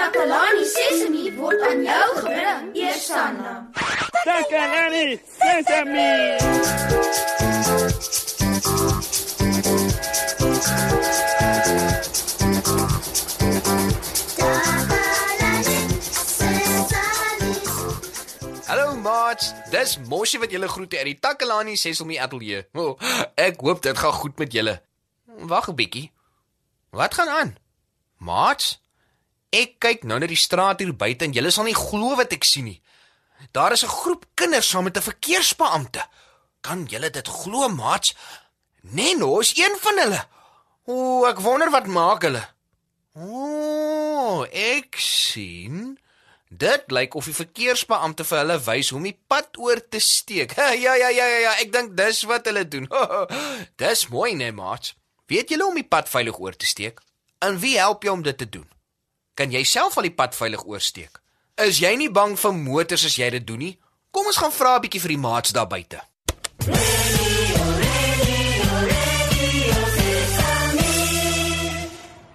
Takalani Sesemi word aan jou gebring, Eersanna. Takalani Sesame. Hallo maats, dis Moshi wat julle groete uit die Takalani Sesame Ateljee. Oh, ek hoop dit gaan goed met julle. Wag 'n bietjie. Wat gaan aan? Maats, ek kyk nou na die straat hier buite en julle sal nie glo wat ek sien nie. Daar is 'n groep kinders saam met 'n verkeersbeampte. Kan julle dit glo, maats? Neno is een van hulle. O, ek wonder wat maak hulle. O, ek sien. Dit lyk of die verkeersbeampte vir hulle wys hoe om die pad oor te steek. Ja ja ja ja ja, ek dink dis wat hulle doen. dis mooi, né, maat? Weet julle om die pad veilig oor te steek? En wie help jou om dit te doen? Kan jy self al die pad veilig oorsteek? Is jy nie bang vir motors as jy dit doen nie? Kom ons gaan vra 'n bietjie vir die maats daar buite.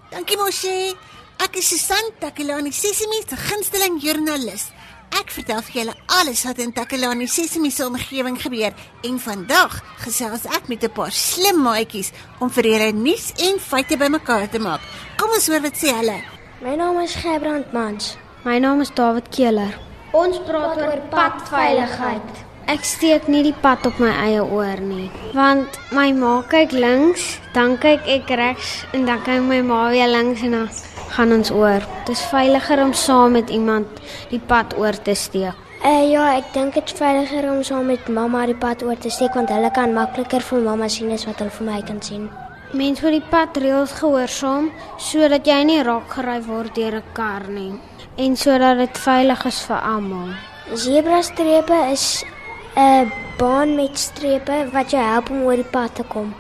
Dankie Moshi. Ek is Susan Takelani Sesimi se gunsteling joernalis. Ek vertel vir julle alles wat in Takelani Sesimi se omgewing gebeur en vandag gesels ek met 'n paar slim maatjies om vir julle nuus en feite bymekaar te maak. Kom ons hoor wat sê hulle. My naam is Gerbrand Mans. My naam is David Keeler. Ons praat oor padveiligheid. Ek steek nie die pad op my eie oor nie, want my ma kyk links, dan kyk ek regs en dan kyk my ma weer links en dan gaan ons oor. Dit is veiliger om saam met iemand die pad oor te steek. Uh, ja, ek dink dit is veiliger om saam met mamma die pad oor te steek want hulle kan makliker vir mamma sien as wat hulle vir my kan sien. Mens moet die padreëls gehoorsaam sodat jy nie raak gery word deur 'n kar nie en sodat dit veilig is vir almal. Zebra strepe is 'n baan met strepe wat jou help om oor die pad te kom.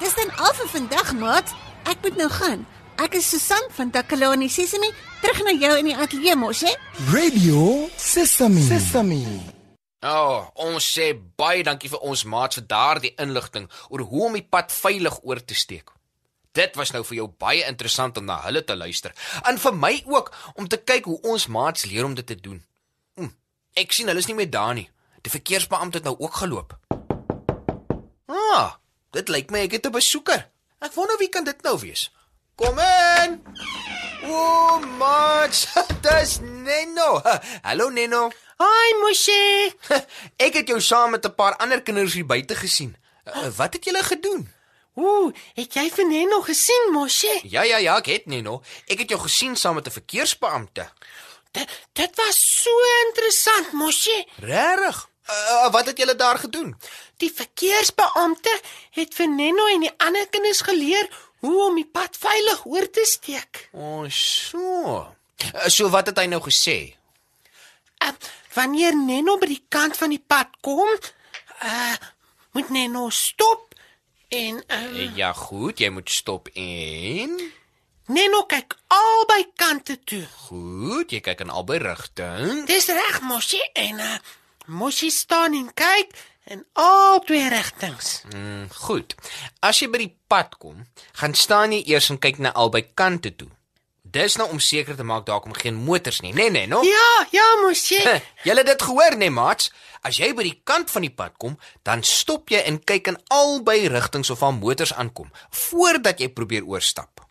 Dis dan al vir vandag, maat. Ek moet nou gaan. Ek is Susan van Takelani Sesimi, terug na jou in die ateljee mos, hè? Radio Sesame. Sesame. Oh, ons sê baie dankie vir ons maats vir daardie inligting oor hoe om die pad veilig oor te steek. Dit was nou vir jou baie interessant om na hulle te luister en vir my ook om te kyk hoe ons maats leer om dit te doen. Hm, ek sien hulle is nie meer daar nie. Die verkeersbeampte het nou ook geloop. Ah, dit lyk my ek het 'n besoeker. Ek wonder wie kan dit nou wees. Kom in. O, maats, dis Neno. Hallo Neno. Hi Moshe. Ek het jou saam met 'n paar ander kinders hier buite gesien. Uh, wat het julle gedoen? Ooh, het jy vir Neno gesien, Moshe? Ja ja ja, ek het Neno. Ek het jou gesien saam met 'n verkeersbeampte. Dit dit was so interessant, Moshe. Regtig? Uh, wat het julle daar gedoen? Die verkeersbeampte het vir Neno en die ander kinders geleer hoe om die pad veilig oor te steek. O, oh, so. Uh, so wat het hy nou gesê? Uh, wanneer Neno by die kant van die pad kom, uh moet Neno stop en uh, Ja, goed, jy moet stop en Neno kyk albei kante toe. Goed, jy kyk in albei rigtings. Dis reg, Moshi en uh, Moshi staan en kyk in albei rigtings. Mm, goed. As jy by die pad kom, gaan staan jy eers en kyk na albei kante toe. Dis nou om seker te maak daar kom geen motors nie, nee nee, no? Ja, ja, Moshi. Julle het dit gehoor, nee, maats? As jy by die kant van die pad kom, dan stop jy en kyk in albei rigtings of al motors aankom voordat jy probeer oorstap.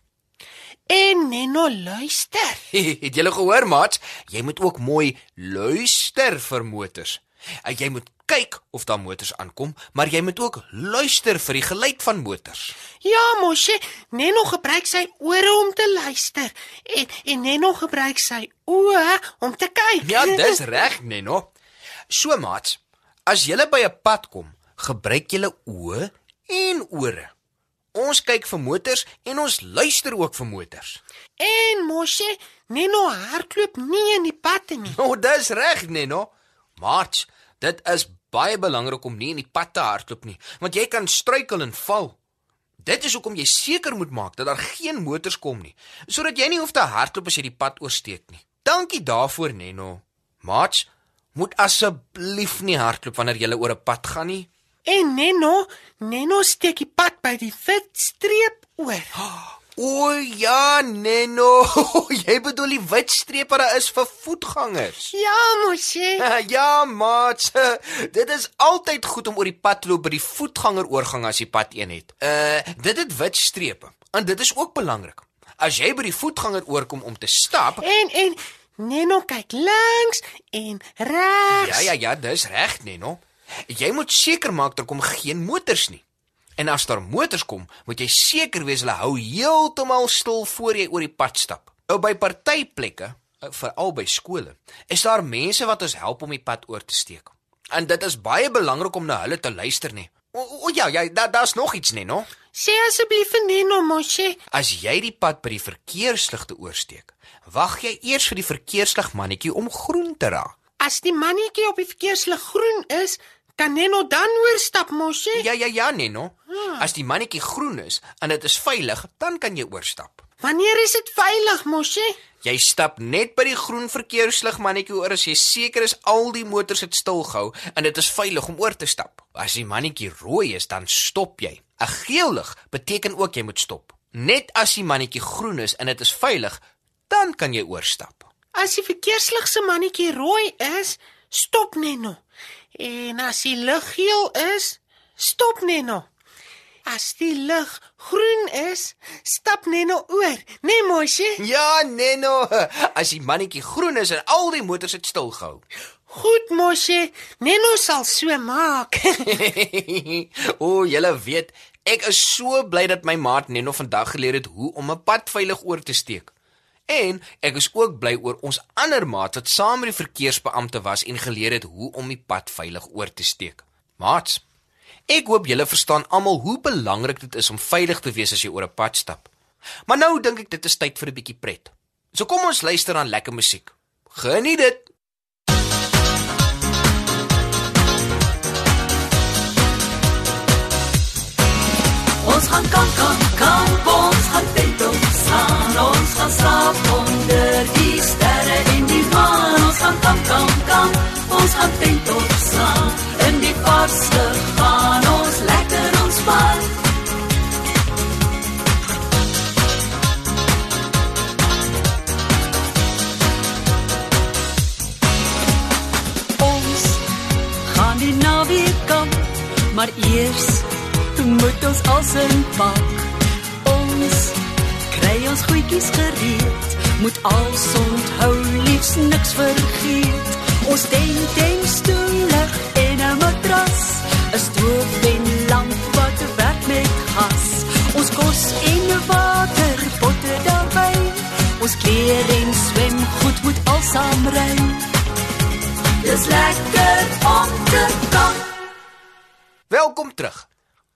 En Neno luister. het julle gehoor, maats? Jy moet ook mooi luister vir motors. Jy moet kyk of daar motors aankom, maar jy moet ook luister vir die geluid van motors. Ja, Moshe, Neno gebruik sy ore om te luister en en Neno gebruik sy oë om te kyk. Ja, dis reg, Neno. So, maats, as jy by 'n pad kom, gebruik jy oë en ore. Ons kyk vir motors en ons luister ook vir motors. En Moshe, Neno hardloop nie in die pad nie. O, dis reg, Neno. Maar dit is baie belangrik om nie in die pad te hardloop nie, want jy kan struikel en val. Dit is hoekom jy seker moet maak dat daar geen motors kom nie, sodat jy nie hoef te hardloop as jy die pad oorsteek nie. Dankie daarvoor, Neno. Mats, moet asseblief nie hardloop wanneer jy oor 'n pad gaan nie. En Neno, Neno steek die pad by die wit streep oor. O ja, Neno. Jy bedoel die wit streep wat daar is vir voetgangers. Ja, mosie. Ja, maat. Dit is altyd goed om oor die pad loop by die voetgangeroorgang as jy pad 1 het. Uh, dit het wit strepe. En dit is ook belangrik. As jy by die voetganger oorkom om te stap, En en Neno kyk links en regs. ja ja ja, dis reg, Neno. Jy moet seker maak daar kom geen motors nie. En as daar motors kom, moet jy seker wees hulle hou heeltemal stil voor jy oor die pad stap. Nou by partyplekke, eh, veral by skole, is daar mense wat ons help om die pad oor te steek. En dit is baie belangrik om na hulle te luister nie. O, o ja, ja, da, daar's nog iets, Neno. Sê asseblief vir Neno, mosie. As jy die pad by die verkeersligte oorsteek, wag jy eers vir die verkeerslig mannetjie om groen te raak. As die mannetjie op die verkeerslig groen is, kan Neno dan oorstap, mosie. Ja ja ja, Neno. As die mannetjie groen is en dit is veilig, dan kan jy oorstap. Wanneer is dit veilig, mosie? Jy stap net by die groen verkeerslig mannetjie oor as jy seker is al die motors het stilgehou en dit is veilig om oor te stap. As die mannetjie rooi is, dan stop jy. 'n Geel lig beteken ook jy moet stop. Net as die mannetjie groen is en dit is veilig, dan kan jy oorstap. As die verkeerslig se mannetjie rooi is, stop Neno. En as die lig geel is, stop Neno. As die lig groen is, stap Neno oor, né, nee, mosie? Ja, Neno. As die mannetjie groen is en al die motors het stilgehou. Goed, mosie. Neno sal so maak. o, julle weet, ek is so bly dat my maat Neno vandag geleer het hoe om 'n pad veilig oor te steek. En ek is ook bly oor ons ander maat wat saam met die verkeersbeampte was en geleer het hoe om die pad veilig oor te steek. Maats, ek hoop julle verstaan almal hoe belangrik dit is om veilig te wees as jy oor 'n pad stap. Maar nou dink ek dit is tyd vir 'n bietjie pret. So kom ons luister aan lekker musiek. Geniet dit. Ons gaan kamp, kamp, kamp, ons gaan tent opslaan. Ons gaan slaap kamp, ons gaan tent opslaan. In die vaste gaan ons lekker ontspan. Ons gaan die naweek kamp, maar eers moet ons als in pak. Ons kry ons goedjies gereed, moet als onthou liefs niks vergeet. Ons tent en stoele en 'n matras, 'n stoof en lamp wat werk met gas. Ons kos en water, potte daarbey. Ons klere en swemgoed moet al saamry. Dis lekker om te kamp. Welkom terug.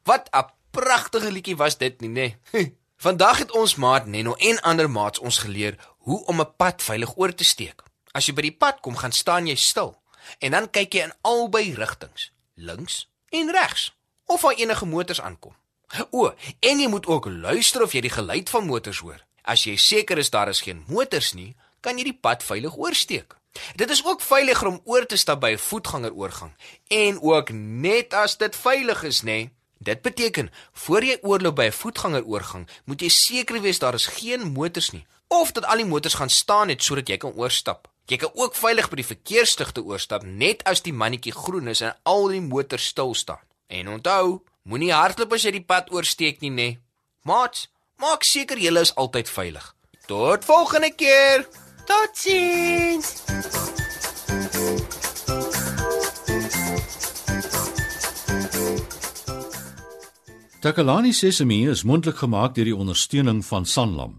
Wat 'n pragtige liedjie was dit nie, nê? Nee? Vandag het ons maat Neno en ander maats ons geleer hoe om 'n pad veilig oor te steek. As jy by die pad kom, gaan staan jy stil en dan kyk jy in albei rigtings, links en regs, of daar enige motors aankom. O, en jy moet ook luister of jy die geluid van motors hoor. As jy seker is daar is geen motors nie, kan jy die pad veilig oorsteek. Dit is ook veiliger om oor te stap by 'n voetgangeroorgang en ook net as dit veilig is, nê? Nee. Dit beteken, voor jy oorloop by 'n voetgangeroorgang, moet jy seker wees daar is geen motors nie of dat al die motors gaan staan net sodat jy kan oorstap. Jy kan ook veilig by die verkeersligte oorstap net as die mannetjie groen is en al die motors stil staan. En onthou, moenie hardloop as jy die pad oorsteek nie, nê? Nee. Maat, maak seker jy is altyd veilig. Tot volgende keer. Totsiens. Takalani Sesemi is mondelik gemaak deur die ondersteuning van Sanlam.